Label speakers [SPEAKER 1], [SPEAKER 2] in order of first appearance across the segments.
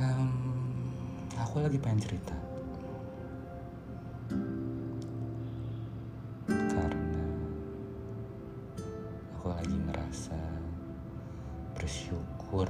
[SPEAKER 1] um, aku lagi pengen cerita. Karena aku lagi ngerasa bersyukur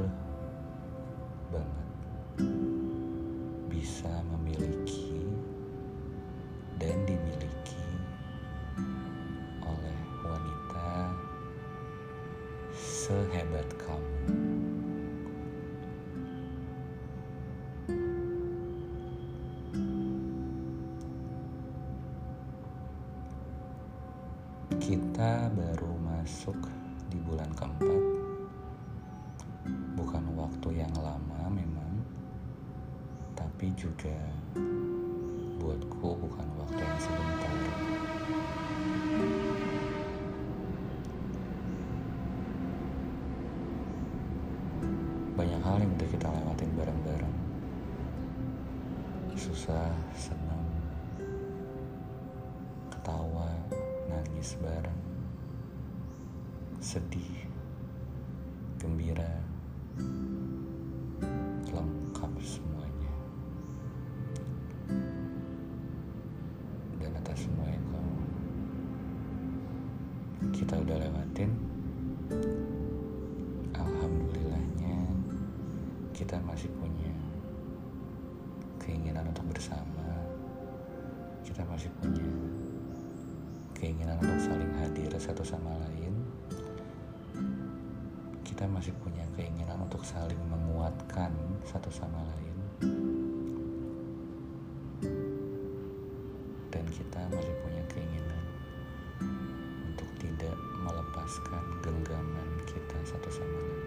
[SPEAKER 1] Kita baru masuk di bulan keempat, bukan waktu yang lama memang, tapi juga buatku bukan waktu yang sebentar. Banyak hal yang udah kita lewatin bareng-bareng. Susah, senang, nangis bareng, sedih, gembira, lengkap semuanya. Dan atas semua itu, kita udah lewatin. Alhamdulillahnya, kita masih punya keinginan untuk bersama. Kita masih punya keinginan untuk saling hadir satu sama lain. Kita masih punya keinginan untuk saling menguatkan satu sama lain. Dan kita masih punya keinginan untuk tidak melepaskan genggaman kita satu sama lain.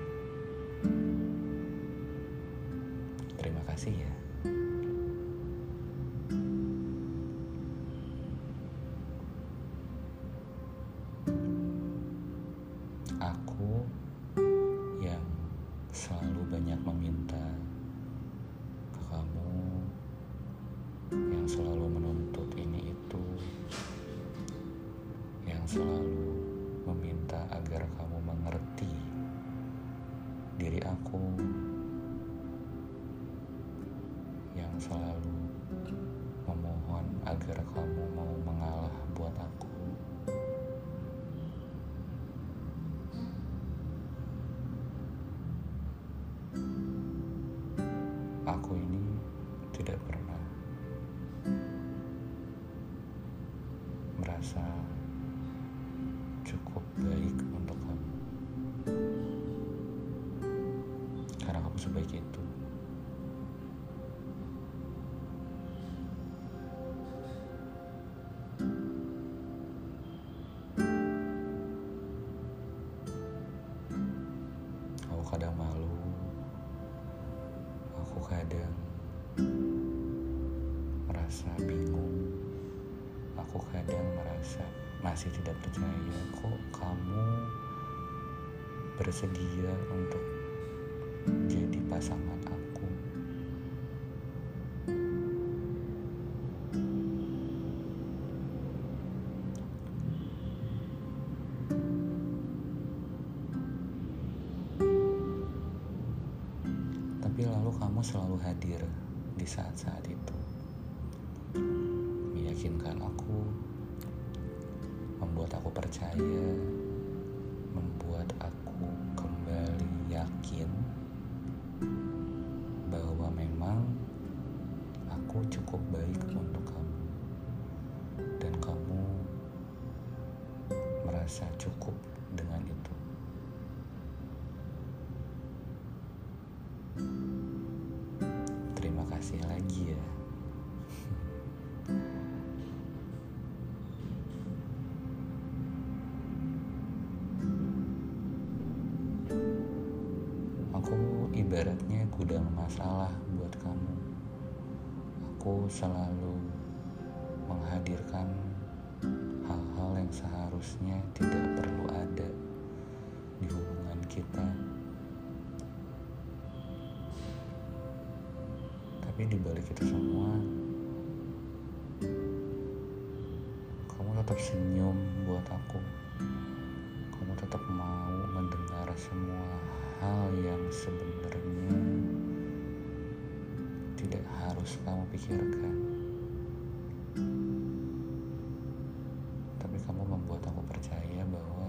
[SPEAKER 1] Terima kasih ya. Selalu meminta agar kamu mengerti diri aku, yang selalu memohon agar kamu mau mengalah buat aku. Aku ini tidak pernah Kadang malu. Aku kadang merasa bingung. Aku kadang merasa masih tidak percaya kok kamu bersedia untuk jadi pasangan aku. Kamu selalu hadir di saat-saat itu. Meyakinkan aku, membuat aku percaya, membuat aku kembali yakin bahwa memang aku cukup baik untuk kamu. Dan kamu merasa cukup gudang masalah buat kamu. Aku selalu menghadirkan hal-hal yang seharusnya tidak perlu ada di hubungan kita. Tapi di balik itu semua, kamu tetap senyum buat aku. Kamu tetap mau mendengar semua hal yang sebenarnya harus kamu pikirkan. Tapi kamu membuat aku percaya bahwa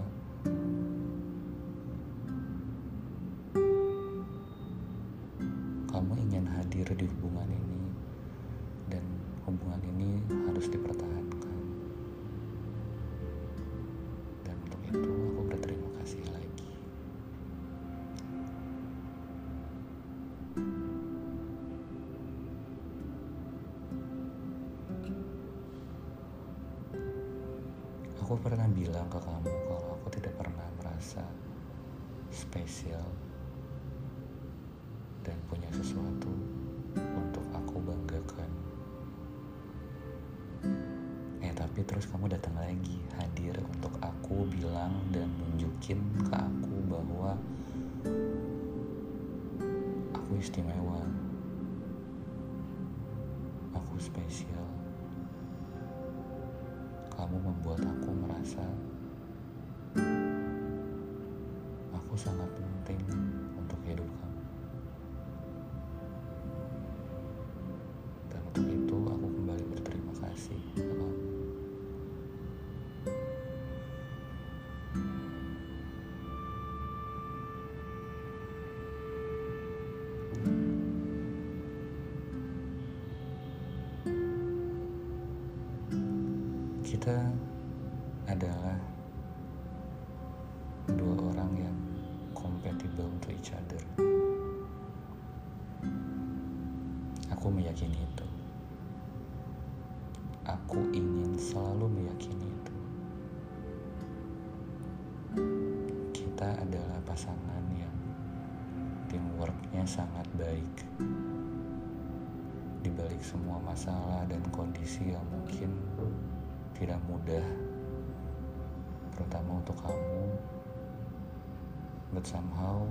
[SPEAKER 1] kamu ingin hadir di hubungan ini dan hubungan ini harus dipertahankan. Aku pernah bilang ke kamu kalau aku tidak pernah merasa spesial dan punya sesuatu untuk aku banggakan. Eh tapi terus kamu datang lagi hadir untuk aku bilang dan nunjukin ke aku bahwa aku istimewa. Aku spesial. Kamu membuat aku merasa aku sangat penting untuk hidup Kita adalah dua orang yang compatible to each other. Aku meyakini itu. Aku ingin selalu meyakini itu. Kita adalah pasangan yang teamworknya sangat baik. Di balik semua masalah dan kondisi yang mungkin tidak mudah, terutama untuk kamu, but somehow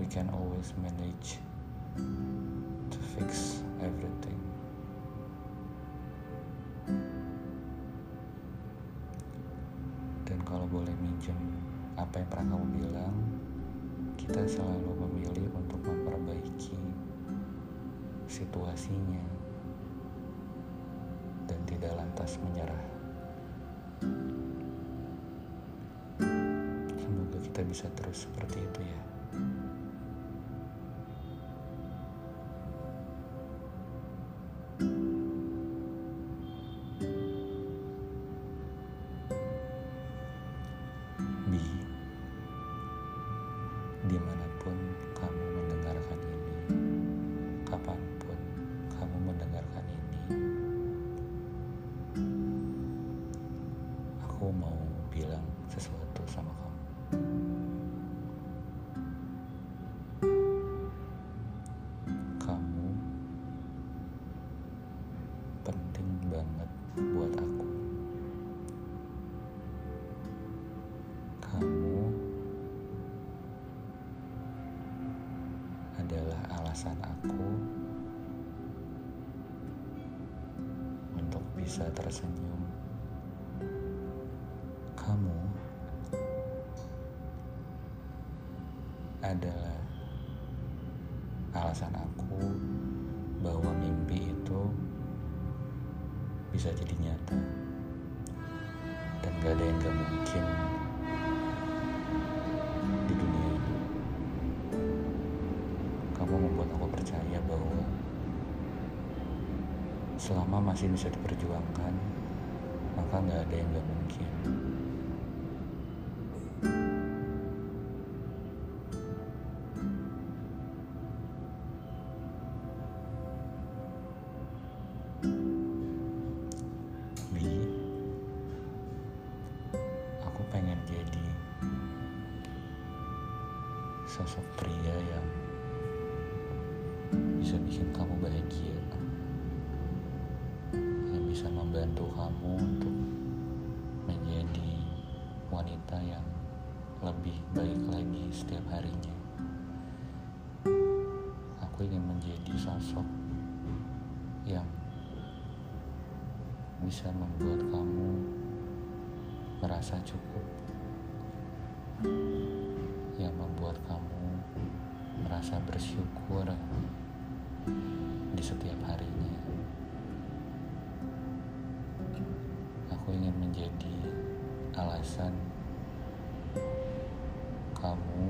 [SPEAKER 1] we can always manage to fix everything. Dan kalau boleh minjem apa yang pernah kamu bilang, kita selalu memilih untuk memperbaiki situasinya dan tidak lantas menyerah. Semoga kita bisa terus seperti itu ya. Bilang sesuatu sama kamu. Kamu penting banget buat aku. Kamu adalah alasan aku untuk bisa tersenyum. Adalah alasan aku bahwa mimpi itu bisa jadi nyata. Dan gak ada yang gak mungkin di dunia ini. Kamu membuat aku percaya bahwa selama masih bisa diperjuangkan maka gak ada yang gak mungkin sosok pria yang bisa bikin kamu bahagia, yang bisa membantu kamu untuk menjadi wanita yang lebih baik lagi setiap harinya. Aku ingin menjadi sosok yang bisa membuat kamu merasa cukup rasa bersyukur di setiap harinya. Aku ingin menjadi alasan kamu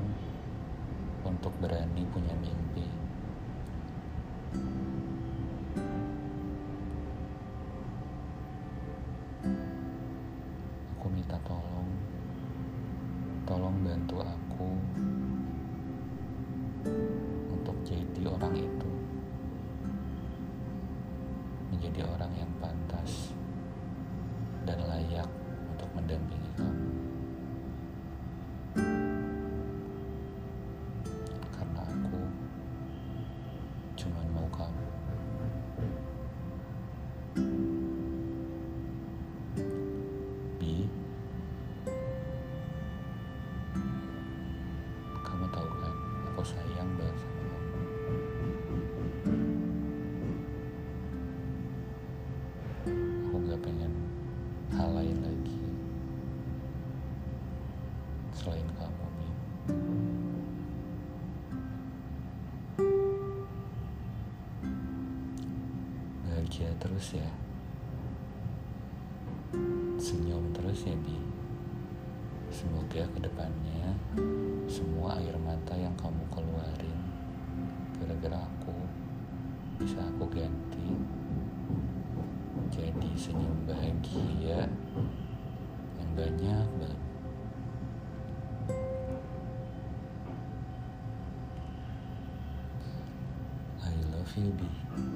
[SPEAKER 1] untuk berani punya mimpi. Menjadi orang yang pantas dan layak untuk mendampingi kamu. Bahagia terus ya. Senyum terus ya, Bi. Semoga ke depannya semua air mata yang kamu keluarin gara-gara aku bisa aku ganti jadi senyum bahagia yang banyak banget. I love you.